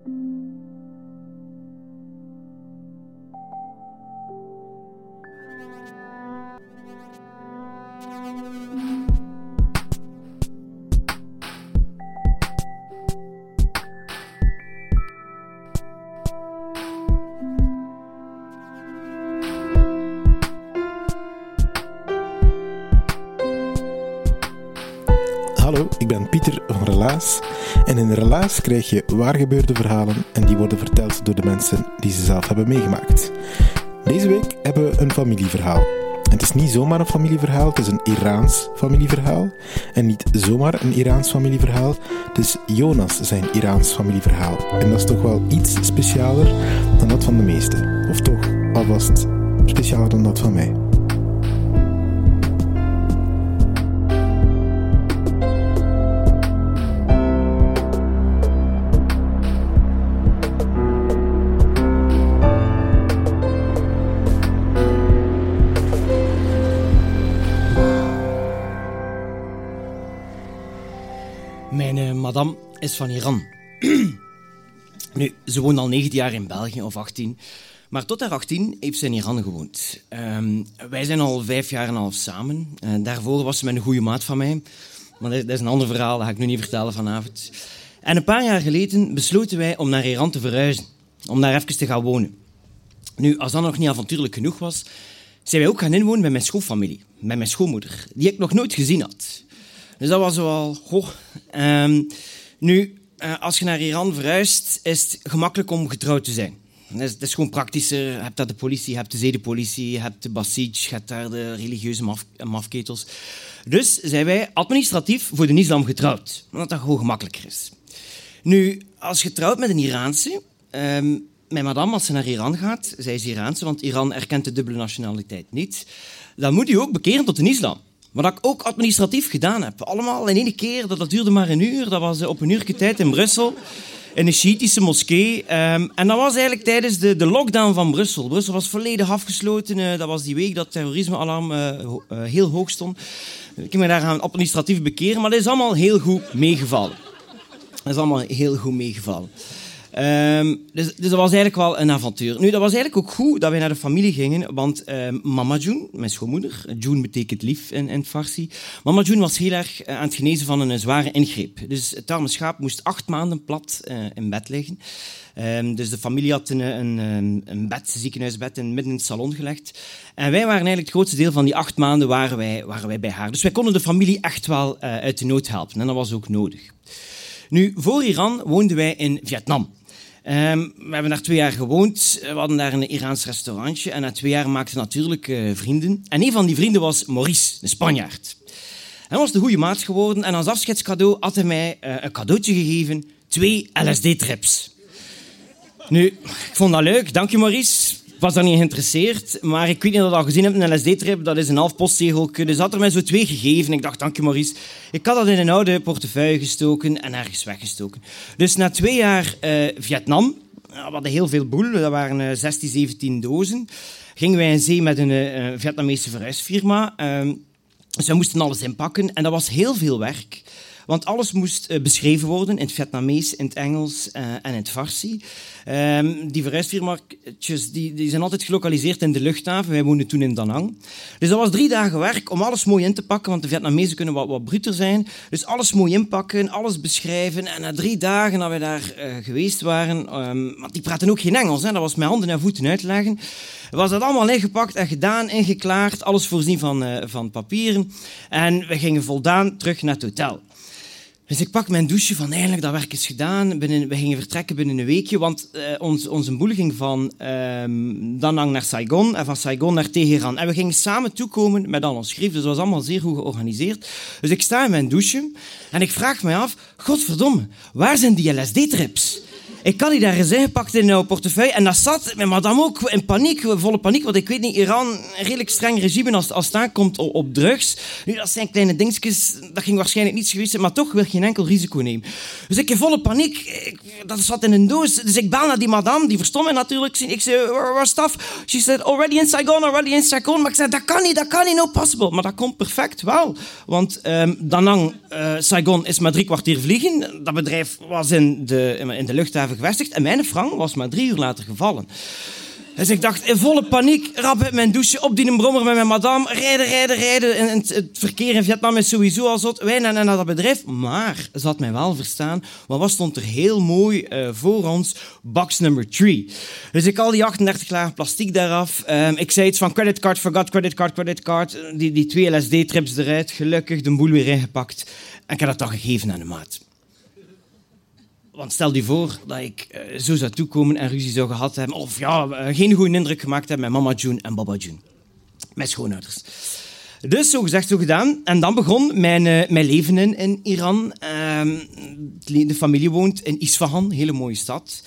Hallo, ik ben Pieter van Relaas. En in Relaas krijg je waargebeurde verhalen en die worden verteld door de mensen die ze zelf hebben meegemaakt. Deze week hebben we een familieverhaal. Het is niet zomaar een familieverhaal, het is een Iraans familieverhaal. En niet zomaar een Iraans familieverhaal, het is Jonas zijn Iraans familieverhaal. En dat is toch wel iets specialer dan dat van de meesten. Of toch alvast specialer dan dat van mij. Van Iran. nu, ze woont al 19 jaar in België, of 18. Maar tot haar 18 heeft ze in Iran gewoond. Ehm, wij zijn al vijf jaar en half samen. Eh, daarvoor was ze met een goede maat van mij. Maar dat, is een ander verhaal, dat ga ik nu niet vertellen vanavond. En een paar jaar geleden besloten wij om naar Iran te verhuizen. Om daar even te gaan wonen. Nu, als dat nog niet avontuurlijk genoeg was, zijn wij ook gaan inwonen bij mijn schoonfamilie. Bij mijn schoonmoeder, die ik nog nooit gezien had. Dus dat was wel... Goh. Ehm, nu, eh, als je naar Iran verhuist, is het gemakkelijk om getrouwd te zijn. Dat is, gewoon praktischer. Je hebt de politie, je hebt de zedenpolitie, je hebt de Basij, je daar de religieuze maf mafketels. Dus zijn wij administratief voor de islam getrouwd. Omdat dat gewoon gemakkelijker is. Nu, als je trouwt met een Iraanse... ehm, mijn madame, als ze naar Iran gaat, zij is Iraanse, want Iran erkent de dubbele nationaliteit niet, dan moet u ook bekeren tot de islam. Wat ik ook administratief gedaan heb. Allemaal in één keer, dat, dat duurde maar een uur. Dat was eh, op een uur tijd in Brussel, in een Shiïtische moskee. Ehm, en dat was eigenlijk tijdens de, de lockdown van Brussel. Brussel was volledig afgesloten. eh, dat was die week dat terrorismealarm eh, heel hoog stond. Ik heb me daar gaan administratief bekeren, maar dat is allemaal heel goed meegevallen. Dat is allemaal heel goed meegevallen. Ehm, dus, dus dat was eigenlijk wel een avontuur. Nu, dat was eigenlijk ook goed dat wij naar de familie gingen, want ehm, mama June, mijn schoonmoeder, June betekent lief in, in Farsi, mama June was heel erg eh, aan het genezen van een, zware ingreep. Dus het arme schaap moest acht maanden plat eh, in bed liggen. Ehm, dus de familie had een, een, een, bed, ziekenhuisbed, in, midden in het salon gelegd. En wij waren eigenlijk het grootste deel van die acht maanden waren wij, waren wij bij haar. Dus wij konden de familie echt wel eh, uit de nood helpen. En dat was ook nodig. Nu, voor Iran woonden wij in Vietnam. Ehm, we hebben daar twee jaar gewoond. We hadden daar een Iraans restaurantje. En na twee jaar maakten we natuurlijk eh, vrienden. En een van die vrienden was Maurice, een Spanjaard. Hij was de goede maat geworden. En als afscheidscadeau had hij mij eh, een cadeautje gegeven. Twee LSD-trips. Nu, ik vond dat leuk. Dank je, Maurice. Was daar niet geïnteresseerd. Maar ik weet niet of je dat al gezien hebt. Een LSD-trip, dat is een half postzegeltje. Dus had er mij zo twee gegeven. Ik dacht, dank je, Maurice. Ik had dat in een oude portefeuille gestoken en ergens weggestoken. Dus na twee jaar eh, Vietnam, we hadden heel veel boel. Dat waren eh, 16, 17 dozen. Gingen wij in zee met een eh, Vietnamese verhuisfirma. Ehm, we moesten alles inpakken. En dat was heel veel werk. Want alles moest eh, beschreven worden in het Vietnamees, in het Engels eh, en in het Farsi. Ehm, die verhuisfirma's die, die zijn altijd gelokaliseerd in de luchthaven. Wij woonden toen in Da Nang. Dus dat was drie dagen werk om alles mooi in te pakken, want de Vietnamezen kunnen wat, wat bruter zijn. Dus alles mooi inpakken, alles beschrijven. En na drie dagen dat we daar eh, geweest waren, ehm, want die praten ook geen Engels, hè, dat was met handen en voeten uitleggen, was dat allemaal ingepakt en gedaan, ingeklaard, alles voorzien van, van papieren. En we gingen voldaan terug naar het hotel. Dus ik pak mijn douche van eigenlijk dat werk is gedaan. We gingen vertrekken binnen een weekje, want eh, ons, onze boel ging van ehm Da Nang naar Saigon en van Saigon naar Teheran. En we gingen samen toekomen met al ons schrift, dus dat was allemaal zeer goed georganiseerd. Dus ik sta in mijn douche en ik vraag me af, godverdomme, waar zijn die LSD-trips? Ik had die daar eens ingepakt in een portefeuille. En dat zat met madame ook in paniek, volle paniek. Want ik weet niet, Iran, een redelijk streng regime als, als het aankomt op, drugs. Nu, dat zijn kleine dingetjes, dat ging waarschijnlijk niets geweest. Maar toch wil geen enkel risico nemen. Dus ik in volle paniek, dat zat in een doos. Dus ik bel naar die madame, die verstond mij natuurlijk. Ik zei, waar stuff? She said, already in Saigon, already in Saigon. Maar ik zei, dat kan niet, dat kan niet, no possible. Maar dat komt perfect wel. Want um, Danang, uh, Saigon, is maar drie kwartier vliegen. Dat bedrijf was in de, in de luchthaven En mijn frank was maar drie uur later gevallen. Dus ik dacht in volle paniek, rap mijn douche, op die brommer met mijn madame, rijden, rijden, rijden. En het verkeer in Vietnam is sowieso al zot. Wij naar, naar dat bedrijf. Maar ze had mij wel verstaan, want wat stond er heel mooi uh, voor ons? Box number three. Dus ik al die 38 lagen plastic daaraf. Um, ik zei iets van creditcard, forgot creditcard, creditcard. Die, die twee LSD-trips eruit, gelukkig de boel weer ingepakt. En ik heb dat dan gegeven aan de maat. Want stel je voor dat ik uh, zo zou toekomen en ruzie zou gehad hebben, of ja, uh, geen goede indruk gemaakt hebben met mama June en baba June. Mijn schoonouders. Dus zo gezegd, zo gedaan. En dan begon mijn, uh, mijn leven in, in Iran. Ehm, de familie woont in Isfahan, een hele mooie stad.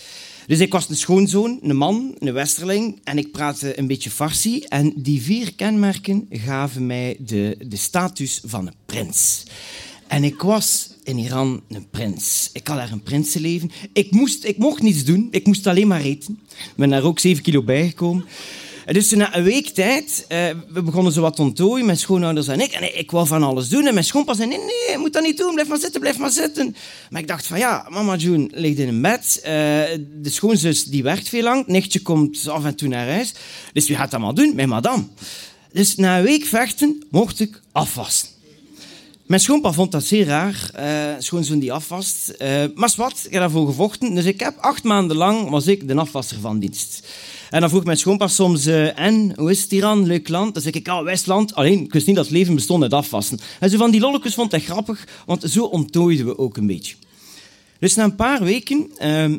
Dus ik was een schoonzoon, een man, een westerling en ik praatte een beetje Farsi. En die vier kenmerken gaven mij de, de status van een prins. En ik was in Iran een prins. Ik had daar een prinsenleven. Ik, moest, ik mocht niets doen. Ik moest alleen maar eten. Ik ben daar ook zeven kilo bijgekomen. Dus na een week tijd, uh, we begonnen zo wat ontdooien, mijn schoonouders en ik. En ik wou van alles doen. En mijn schoonpa zei, nee, nee, je moet dat niet doen. Blijf maar zitten, blijf maar zitten. Maar ik dacht van, ja, mama June ligt in een bed. Uh, de schoonzus die werkt veel lang. Nichtje komt af en toe naar huis. Dus wie gaat dat maar doen? Mijn madame. Dus na een week vechten mocht ik afwassen. Mijn schoonpa vond dat zeer raar, uh, schoonzoon die afwast. Uh, maar wat, ik heb daarvoor gevochten. Dus ik heb acht maanden lang was ik de afwasser van dienst. En dan vroeg mijn schoonpa soms, uh, en, hoe is het leuk land? Dan zeg ik, ja, Westland. Alleen, ik wist niet dat het leven bestond uit afwassen. En zo van die lolletjes vond hij grappig, want zo onttooiden we ook een beetje. Dus na een paar weken ehm,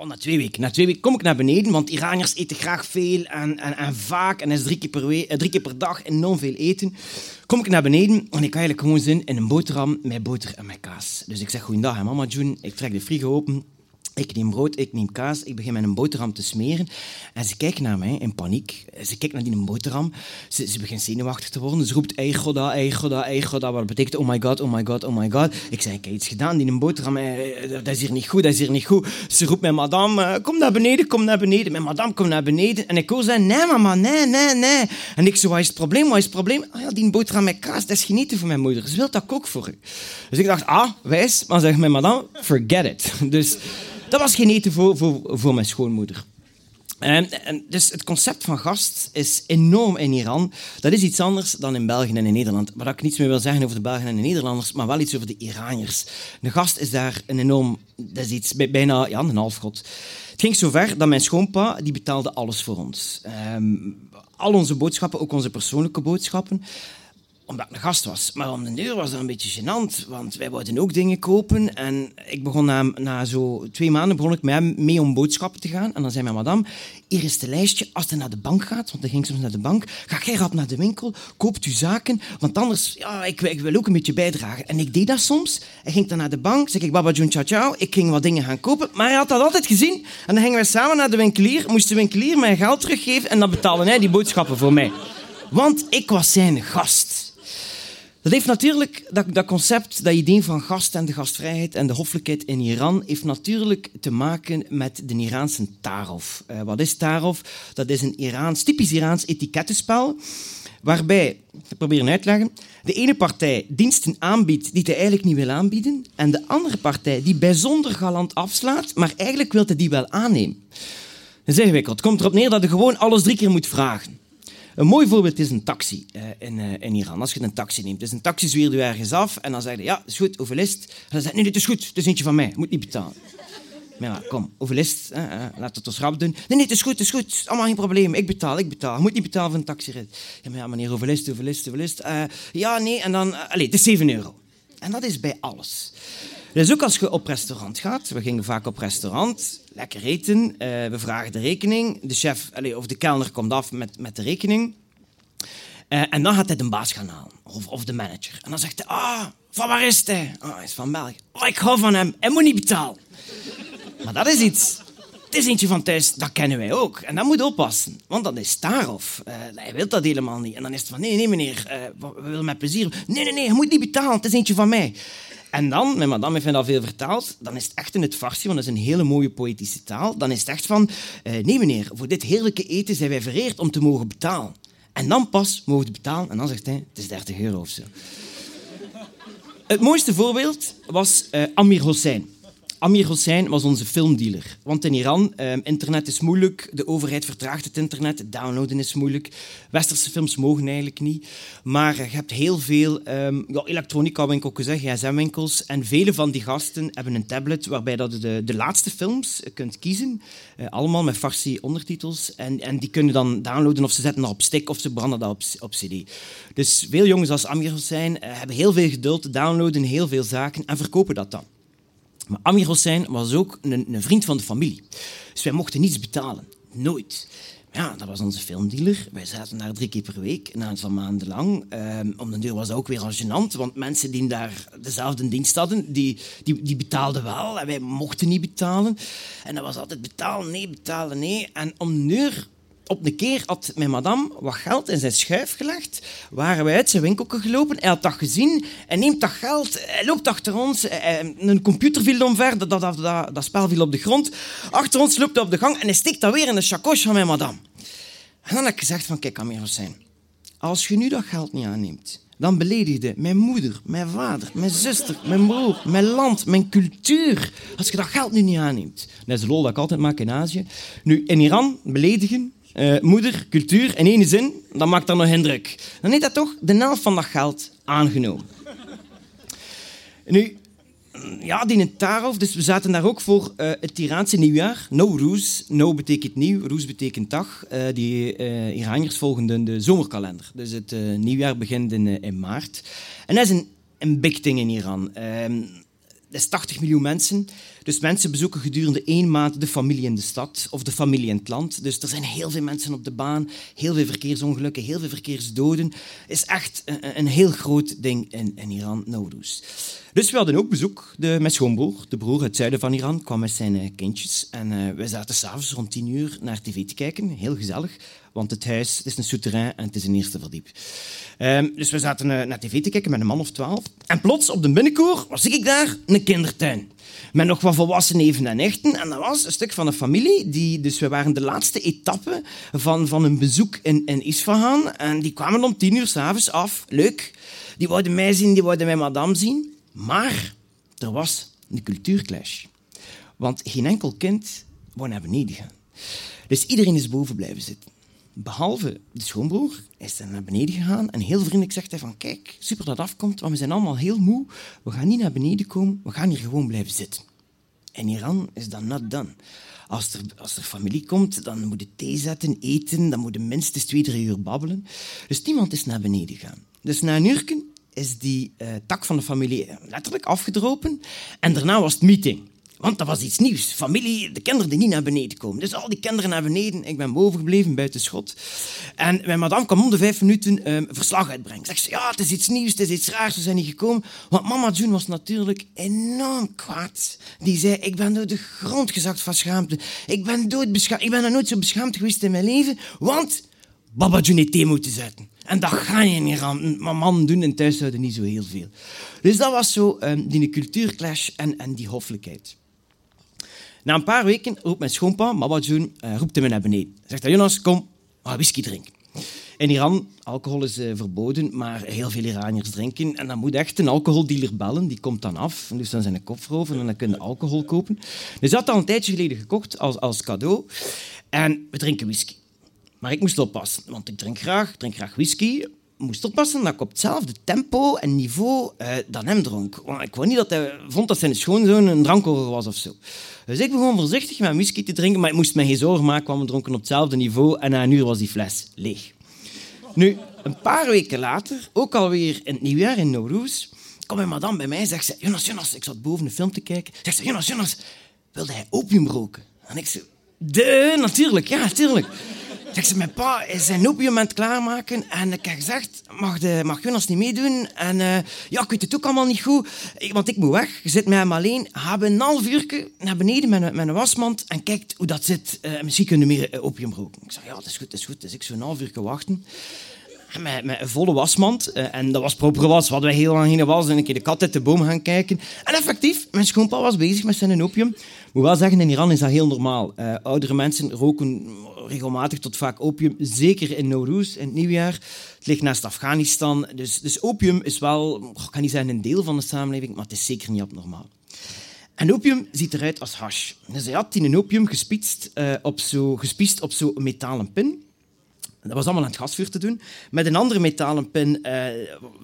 Oh, na twee weken. Na twee weken kom ik naar beneden, want Iraniërs eten graag veel en, en, en vaak. En is drie keer, per week, eh, drie keer per dag enorm veel eten. Kom ik naar beneden en ik heb eigenlijk gewoon zin in een boterham met boter en met kaas. Dus ik zeg, goeiedag, mama June. Ik trek de frigo open. Ik neem brood, ik neem kaas, ik begin met een boterham te smeren. En ze kijkt naar mij in paniek. Ze kijkt naar die boterham. Ze, ze begint zenuwachtig te worden. Ze roept, ei goda, ei goda, ei goda. Wat betekent, oh my god, oh my god, oh my god. Ik zeg, ik heb iets gedaan, die boterham, eh, dat is hier niet goed, dat is hier niet goed. Ze roept mijn madame, eh, kom naar beneden, kom naar beneden. Mijn madame, kom naar beneden. En ik hoor nee mama, nee, nee, nee. En ik zo, wat is het probleem, wat is het probleem? Oh ja, die boterham met kaas, dat is genieten voor mijn moeder. Ze wil dat ook voor u. Dus ik dacht, ah, wijs. Maar zeg mijn madame, forget it. Dus... Dat was geen eten voor, voor, voor mijn schoonmoeder. En, en, dus het concept van gast is enorm in Iran. Dat is iets anders dan in België en in Nederland. Waar ik niets meer wil zeggen over de Belgen en de Nederlanders, maar wel iets over de Iraniërs. De gast is daar een enorm... Dat is iets bijna ja, een halfgod. Het ging zover dat mijn schoonpa die betaalde alles voor ons. Um, al onze boodschappen, ook onze persoonlijke boodschappen omdat ik een gast was. Maar om de deur was dat een beetje gênant, want wij wilden ook dingen kopen. En ik begon na, na zo twee maanden begon ik met hem mee om boodschappen te gaan. En dan zei mijn madame, hier is het lijstje, als je naar de bank gaat, want dan ging soms naar de bank, ga jij rap naar de winkel, koopt u zaken, want anders, ja, ik, wil ook een beetje bijdragen. En ik deed dat soms. Hij ging dan naar de bank, zeg ik, baba Jun ciao ciao, ik ging wat dingen gaan kopen, maar hij had dat altijd gezien. En dan gingen we samen naar de winkelier, moest de winkelier mijn geld teruggeven en dan betaalde hij die boodschappen voor mij. Want ik was zijn gast. Dat heeft natuurlijk, dat, concept, dat idee van gast en de gastvrijheid en de hoffelijkheid in Iran, heeft natuurlijk te maken met de Iraanse tarov. Uh, wat is tarov? Dat is een Iraans, typisch Iraans etikettenspel, waarbij, ik probeer uit te leggen, de ene partij diensten aanbiedt die hij eigenlijk niet wil aanbieden, en de andere partij die bijzonder galant afslaat, maar eigenlijk wil hij die wel aannemen. Dat is ingewikkeld. Het komt erop neer dat je gewoon alles drie keer moet vragen. Een mooi voorbeeld is een taxi uh, in, uh, in, Iran. Als je een taxi neemt, dus een taxi zwiert je ergens af en dan zeg je, ja, is goed, hoeveel is het? En dan zeg je, nee, dit is goed, het is eentje van mij, moet niet betalen. Maar ja, kom, hoeveel is het? Laat het ons rap doen. Nee, nee, het is goed, het is goed, allemaal geen probleem, ik betaal, ik betaal. Je moet niet betalen voor een taxirit. Ja, maar ja, meneer, hoeveel is het, hoeveel is het, is het? ja, nee, en dan, allez, het is 7 euro. En dat is bij alles. Dus ook als je op restaurant gaat, we gingen vaak op restaurant, lekker eten, uh, we vragen de rekening, de chef allez, of de kelner komt af met, met de rekening. Uh, en dan gaat hij de baas gaan halen, of, of de manager. En dan zegt hij, ah, van waar is hij? Ah, hij is van België. Oh, ik hou van hem, hij moet niet betalen. Maar dat is iets. Het is eentje van thuis, dat kennen wij ook. En dat moet oppassen, want dat is Starov. Uh, hij wil dat helemaal niet. En dan is het van, nee, nee meneer, we willen met plezier. Nee, nee, nee, je moet niet betalen, het is eentje van mij. En dan, mijn madame heeft dat veel vertaald, dan is het echt in het Farsi, want dat is een hele mooie poëtische taal. Dan is het echt van, uh, nee meneer, voor dit heerlijke eten zijn wij vereerd om te mogen betalen. En dan pas mogen we betalen. En dan zegt hij, het is 30 euro of zo. Het mooiste voorbeeld was uh, Amir Hossein. Amir Hossein was onze filmdealer. Want in Iran, eh, internet is moeilijk, de overheid vertraagt het internet, downloaden is moeilijk. Westerse films mogen eigenlijk niet. Maar je hebt heel veel um, ja, elektronica-winkels, gsm-winkels. En vele van die gasten hebben een tablet waarbij dat de, de laatste films kunt kiezen. Uh, allemaal met Farsi ondertitels. En, en die kunnen dan downloaden of ze zetten dat op stick of ze branden dat op, op cd. Dus veel jongens als Amir Hossein uh, hebben heel veel geduld, downloaden heel veel zaken en verkopen dat dan. Maar Amir Hossein was ook een, een, vriend van de familie. Dus wij mochten niets betalen. Nooit. Ja, dat was onze filmdealer. Wij zaten daar drie keer per week, een aantal maanden lang. Um, om de deur was dat ook weer gênant, want mensen die daar dezelfde dienst hadden, die, die, die betaalden wel en wij mochten niet betalen. En dat was altijd betalen, nee, betalen, nee. En om de op een keer had mijn madame wat geld in zijn schuif gelegd. Waren wij uit zijn winkel gelopen. Hij had dat gezien. Hij neemt dat geld. Hij loopt achter ons. een computer viel omver. Dat, dat, dat, dat, spel viel op de grond. Achter ons loopt hij op de gang en hij steekt dat weer in de chacoche van mijn madame. En dan heb ik gezegd van, kijk Amir Hossein. Als je nu dat geld niet aanneemt, dan beledigde mijn moeder, mijn vader, mijn zuster, mijn broer, mijn land, mijn cultuur. Als je dat geld nu niet aanneemt. Dat is de lol dat ik altijd maak in Azië. Nu, in Iran beledigen uh, moeder, cultuur in één zin, dan maakt dat nog indruk. Dan heeft dat toch de helft van dat geld aangenomen. Nu, ja, die in Tarov, dus we zaten daar ook voor uh, het Iraanse nieuwjaar. Nowruz, No betekent nieuw, Roes betekent dag. Uh, die Iraniërs volgen de, de, zomerkalender. Dus het nieuwjaar begint in, in, maart. En dat is een, een big thing in Iran. Ehm, dat is 80 miljoen mensen. Dus mensen bezoeken gedurende één maand de familie in de stad of de familie in het land. Dus er zijn heel veel mensen op de baan, heel veel verkeersongelukken, heel veel verkeersdoden. Is echt een, een heel groot ding in, in Iran, Nowruz. Dus we hadden ook bezoek. De, mijn schoonbroer, de broer uit het zuiden van Iran, kwam met zijn uh, kindjes. En uh, wij zaten s'avonds rond tien uur naar tv te kijken. Heel gezellig, want het huis is een souterrain en het is een eerste verdiep. Um, dus we zaten naar tv te kijken met een man of twaalf. En plots, op de binnenkoor, was ik daar, een kindertuin. Met nog wat volwassen neven en nichten. En dat was een stuk van een familie. Die, dus we waren de laatste etappe van, van een bezoek in, in Isfahan. En die kwamen om tien uur s'avonds af. Leuk. Die wilden mij zien, die wilden mijn madame zien. Maar er was een cultuurclash. Want geen enkel kind wou naar beneden gaan. Dus iedereen is boven blijven zitten. Behalve de schoonbroer is hij naar beneden gegaan en heel vriendelijk zegt hij van kijk, super dat afkomt, want we zijn allemaal heel moe. We gaan niet naar beneden komen, we gaan hier gewoon blijven zitten. In Iran is dat not done. Als er, als er familie komt, dan moet je thee zetten, eten, dan moet je minstens twee, drie uur babbelen. Dus niemand is naar beneden gegaan. Dus na een uur is die uh, tak van de familie letterlijk afgedropen en daarna was het meeting. Want dat was iets nieuws. Familie, de kinderen die niet naar beneden komen. Dus al die kinderen naar beneden. Ik ben boven gebleven, buiten schot. En mijn madame kwam om de vijf minuten um, verslag uitbrengen. Zegt ze, ja, het is iets nieuws, het is iets raars, we zijn niet gekomen. Want mama June was natuurlijk enorm kwaad. Die zei, ik ben door de grond gezakt van schaamte. Ik ben, ik ben nooit zo beschaamd geweest in mijn leven. Want Baba June thee moeten zetten. En dat ga je niet aan. Maar mannen doen in thuishouden niet zo heel veel. Dus dat was zo um, die cultuurclash en, en die hoffelijkheid. Na een paar weken roept mijn schoonpa, Mabadjoen, uh, roept hem naar beneden. Zegt hij, Jonas, kom, we whisky drinken. In Iran, alcohol is uh, verboden, maar heel veel Iraniërs drinken. En dan moet echt een alcoholdealer bellen, die komt dan af. Dus dan zijn een kop voorover en dan kun je alcohol kopen. Dus dat had al een tijdje geleden gekocht als, als cadeau. En we drinken whisky. Maar ik moest oppassen, want ik drink graag, drink graag whisky moest oppassen dat ik op hetzelfde tempo en niveau uh, dan hem dronk. Want ik wou niet dat hij vond dat zijn schoonzoon een drankover was of zo. Dus ik begon voorzichtig met whisky te drinken, maar ik moest me geen zorgen maken, want we dronken op hetzelfde niveau en na een uur was die fles leeg. Nu, een paar weken later, ook alweer in het nieuwjaar in Nowruz, kwam mijn madame bij mij en zegt ze, Jonas, Jonas, ik zat boven een film te kijken. Zegt ze, Jonas, Jonas, wilde hij opium roken? En ik zei, de, natuurlijk, ja, natuurlijk. Zei, mijn pa is zijn opium aan het klaarmaken. En ik heb gezegd, mag, de, mag Jonas niet meedoen? En uh, ja, ik weet het ook allemaal niet goed. Want ik moet weg. Je zit met hem alleen. Hebben een half uur naar beneden met met een wasmand. En kijkt hoe dat zit. Uh, misschien kunnen we meer opium roken. Ik zei, ja, dat is goed, dat is goed. Dus ik zo een half uur wachten. Met, met, een volle wasmand. Uh, en dat was proper was. Wat wij heel lang geen was. En een keer de kat uit de boom gaan kijken. En effectief, mijn schoonpa was bezig met zijn opium. Moet wel zeggen, in Iran is dat heel normaal. Uh, oudere mensen roken regelmatig tot vaak opium. Zeker in Nowruz, in het nieuwjaar. Het ligt naast Afghanistan. Dus, dus opium is wel, kan niet zeggen een deel van de samenleving, maar het is zeker niet abnormaal. En opium ziet eruit als hash. Dus hij had in een opium gespitst, uh, op zo, gespist op zo'n metalen pin. Dat was allemaal aan het gasvuur te doen. Met een andere metalen pin, uh,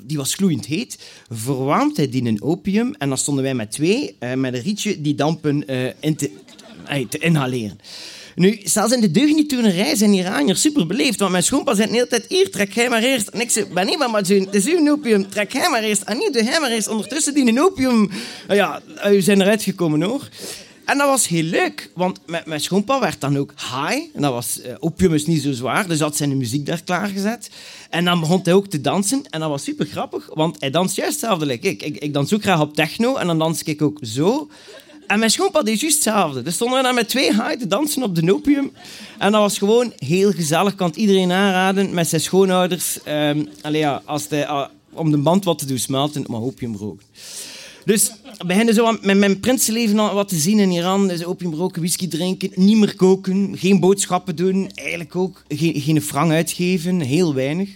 die was gloeiend heet, verwarmt hij die in opium. En dan stonden wij met twee, uh, met een rietje, die dampen uh, in te, inhaleren. Nu, zelfs in de deugnietoenerij zijn Iraniërs super beleefd. Want mijn schoonpa zei de hele tijd, hier, trek jij maar eerst. En ik zei, ben niet maar het is uw opium, trek jij maar eerst. En niet, doe jij maar eerst. Ondertussen die opium... Ja, we zijn eruit gekomen hoor. En dat was heel leuk, want mijn schoonpa werd dan ook high. En dat was, uh, opium is niet zo zwaar, dus had zijn muziek daar klaargezet. En dan begon hij ook te dansen. En dat was super grappig, want hij danst juist hetzelfde. Ik. Ik, ik dans ook graag op techno en dan dans ik ook zo. En mijn schoonpa deed juist hetzelfde. Dus stonden we daar met twee high te dansen op de opium. En dat was gewoon heel gezellig. Kan het iedereen aanraden met zijn schoonouders. Um, ja, als de, uh, om de band wat te doen smelten, maar opium roken. Dus we beginnen zo met mijn prinsenleven wat te zien in Iran. Dus whisky drinken, niet meer koken, geen boodschappen doen. Eigenlijk ook geen, geen uitgeven, heel weinig.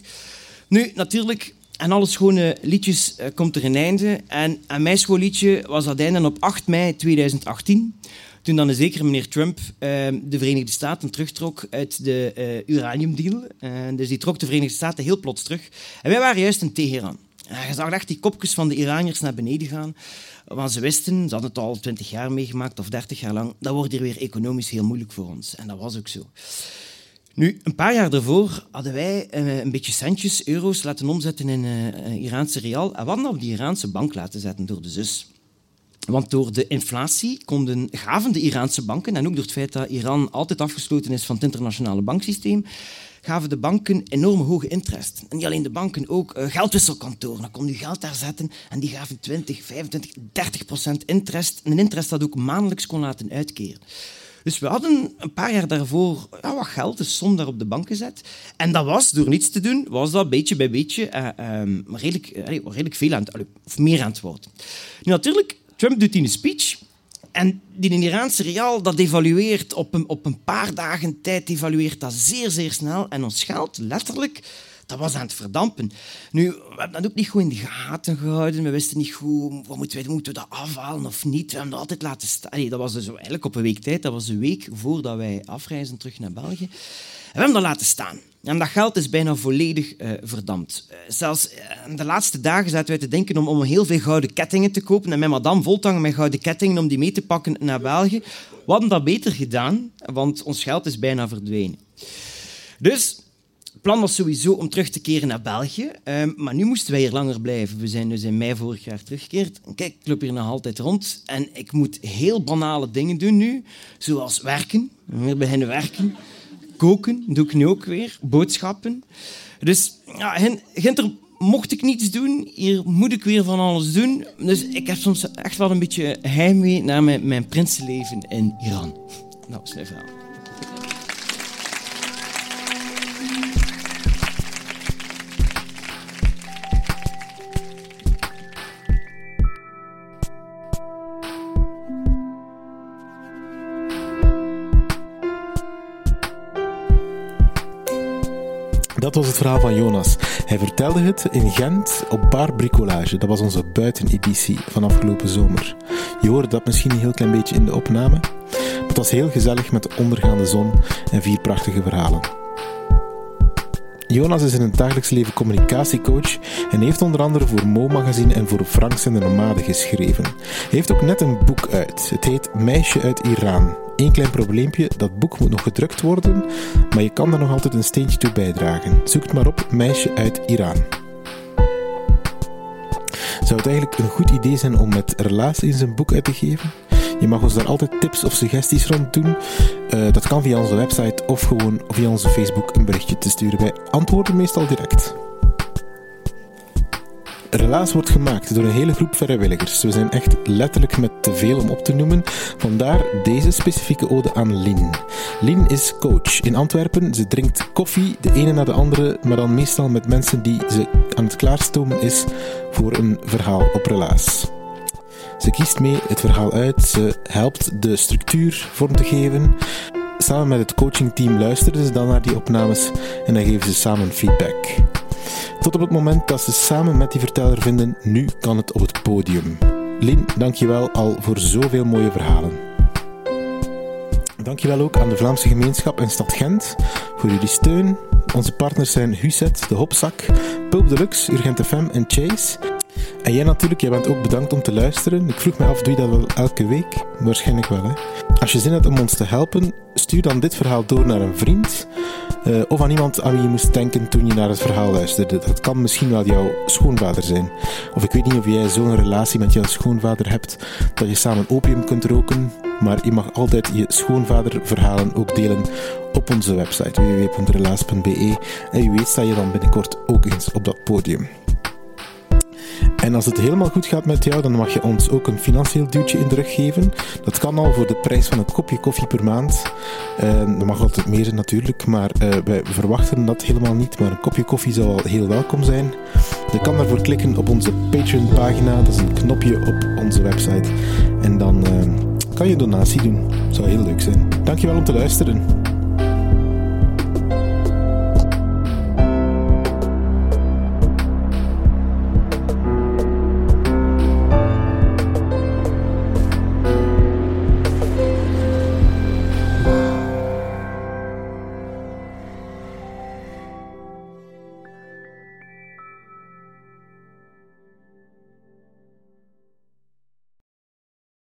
Nu, natuurlijk, aan alle schone liedjes uh, komt er een einde. En aan mijn schoolliedje was dat einde op 8 mei 2018. Toen dan een zekere meneer Trump uh, de Verenigde Staten terugtrok uit de uh, uraniumdeal. dus die trok de Verenigde Staten heel plots terug. En wij waren juist in Teheran. Je zag echt die kopjes van de Iraniërs naar beneden gaan. Want ze wisten, ze hadden het al 20 jaar meegemaakt of 30 jaar lang, dat wordt hier weer economisch heel moeilijk voor ons. En dat was ook zo. Nu, een paar jaar daarvoor hadden wij uh, een beetje centjes, euro's, laten omzetten in uh, Iraanse rial. En we hadden op die Iraanse bank laten zetten door de zus. Want door de inflatie konden, gaven de Iraanse banken, en ook door het feit dat Iran altijd afgesloten is van het internationale banksysteem, gaven de banken enorm hoge interest. En niet alleen de banken, ook uh, geldwisselkantoren. Dan kon je geld daar zetten en die gaven 20, 25, 30 procent interest. Een interest dat ook maandelijks kon laten uitkeren. Dus we hadden een paar jaar daarvoor ja, wat geld, een som daar op de bank gezet. En dat was, door niets te doen, was dat beetje bij beetje uh, um, redelijk, uh, redelijk veel aan het, of meer aan het worden. Nu natuurlijk, Trump doet in een speech en die Iraanse rial, dat evalueert op een, op een paar dagen tijd, evalueert dat zeer, zeer snel. En ons geld, letterlijk, dat was aan het verdampen. Nu, we hebben dat ook niet goed in de gaten gehouden. We wisten niet goed, wat moeten, wij, moeten we dat afhalen of niet. We hebben dat altijd laten staan. dat was dus eigenlijk op een week tijd. Dat was een week voordat wij afreizen terug naar België. En we hebben dat laten staan. En dat geld is bijna volledig uh, verdampt. Uh, zelfs uh, de laatste dagen zaten wij te denken om, om heel veel gouden kettingen te kopen en met madame voltangen met gouden kettingen om die mee te pakken naar België. We hadden dat beter gedaan, want ons geld is bijna verdwenen. Dus het plan was sowieso om terug te keren naar België, maar nu moesten wij hier langer blijven. We zijn dus in mei vorig jaar teruggekeerd. Kijk, ik loop hier nog altijd rond en ik moet heel banale dingen doen nu, zoals werken. We beginnen werken koken doe ik nu ook weer, boodschappen. Dus ja, Ginter mocht ik niets doen, hier moet ik weer van alles doen. Dus ik heb soms echt wel een beetje heimwee naar mijn, mijn prinsenleven in Iran. Nou, mijn verhaal. Dat was het verhaal van Jonas. Hij vertelde het in Gent op Bar Bricolage. Dat was onze buiteneditie van afgelopen zomer. Je hoorde dat misschien een heel klein beetje in de opname. Het was heel gezellig met de ondergaande zon en vier prachtige verhalen. Jonas is in het dagelijks leven communicatiecoach en heeft onder andere voor Mo Magazine en voor Franks en de Nomade geschreven. Hij heeft ook net een boek uit. Het heet Meisje uit Iran. Eén klein probleempje, dat boek moet nog gedrukt worden, maar je kan daar nog altijd een steentje toe bijdragen. Zoek het maar op, Meisje uit Iran. Zou het eigenlijk een goed idee zijn om met relatie in zijn boek uit te geven? Je mag ons daar altijd tips of suggesties rond doen. Uh, dat kan via onze website of gewoon via onze Facebook een berichtje te sturen. Wij antwoorden meestal direct. Relaas wordt gemaakt door een hele groep vrijwilligers. We zijn echt letterlijk met te veel om op te noemen. Vandaar deze specifieke ode aan Lien. Lien is coach in Antwerpen. Ze drinkt koffie, de ene na de andere, maar dan meestal met mensen die ze aan het klaarstomen is voor een verhaal op Relaas. Ze kiest mee het verhaal uit, ze helpt de structuur vorm te geven. Samen met het coachingteam luisteren ze dan naar die opnames en dan geven ze samen feedback. Tot op het moment dat ze samen met die verteller vinden, nu kan het op het podium. Lin, dankjewel al voor zoveel mooie verhalen. Dankjewel ook aan de Vlaamse gemeenschap en stad Gent voor jullie steun. Onze partners zijn Huset, De Hopzak, Pulp Deluxe, Urgent FM en Chase. En jij natuurlijk, jij bent ook bedankt om te luisteren. Ik vroeg me af, doe je dat wel elke week? Waarschijnlijk wel, hè? Als je zin hebt om ons te helpen, stuur dan dit verhaal door naar een vriend. Uh, of aan iemand aan wie je moest denken toen je naar het verhaal luisterde. Dat kan misschien wel jouw schoonvader zijn. Of ik weet niet of jij zo'n relatie met jouw schoonvader hebt dat je samen opium kunt roken. Maar je mag altijd je schoonvaderverhalen ook delen op onze website www.relaas.be. En wie weet sta je dan binnenkort ook eens op dat podium. En als het helemaal goed gaat met jou, dan mag je ons ook een financieel duwtje in de rug geven. Dat kan al voor de prijs van een kopje koffie per maand. Uh, dat mag altijd meer zijn natuurlijk, maar uh, wij verwachten dat helemaal niet. Maar een kopje koffie zal al heel welkom zijn. Je kan daarvoor klikken op onze Patreon-pagina. Dat is een knopje op onze website. En dan uh, kan je een donatie doen. Zou heel leuk zijn. Dankjewel om te luisteren.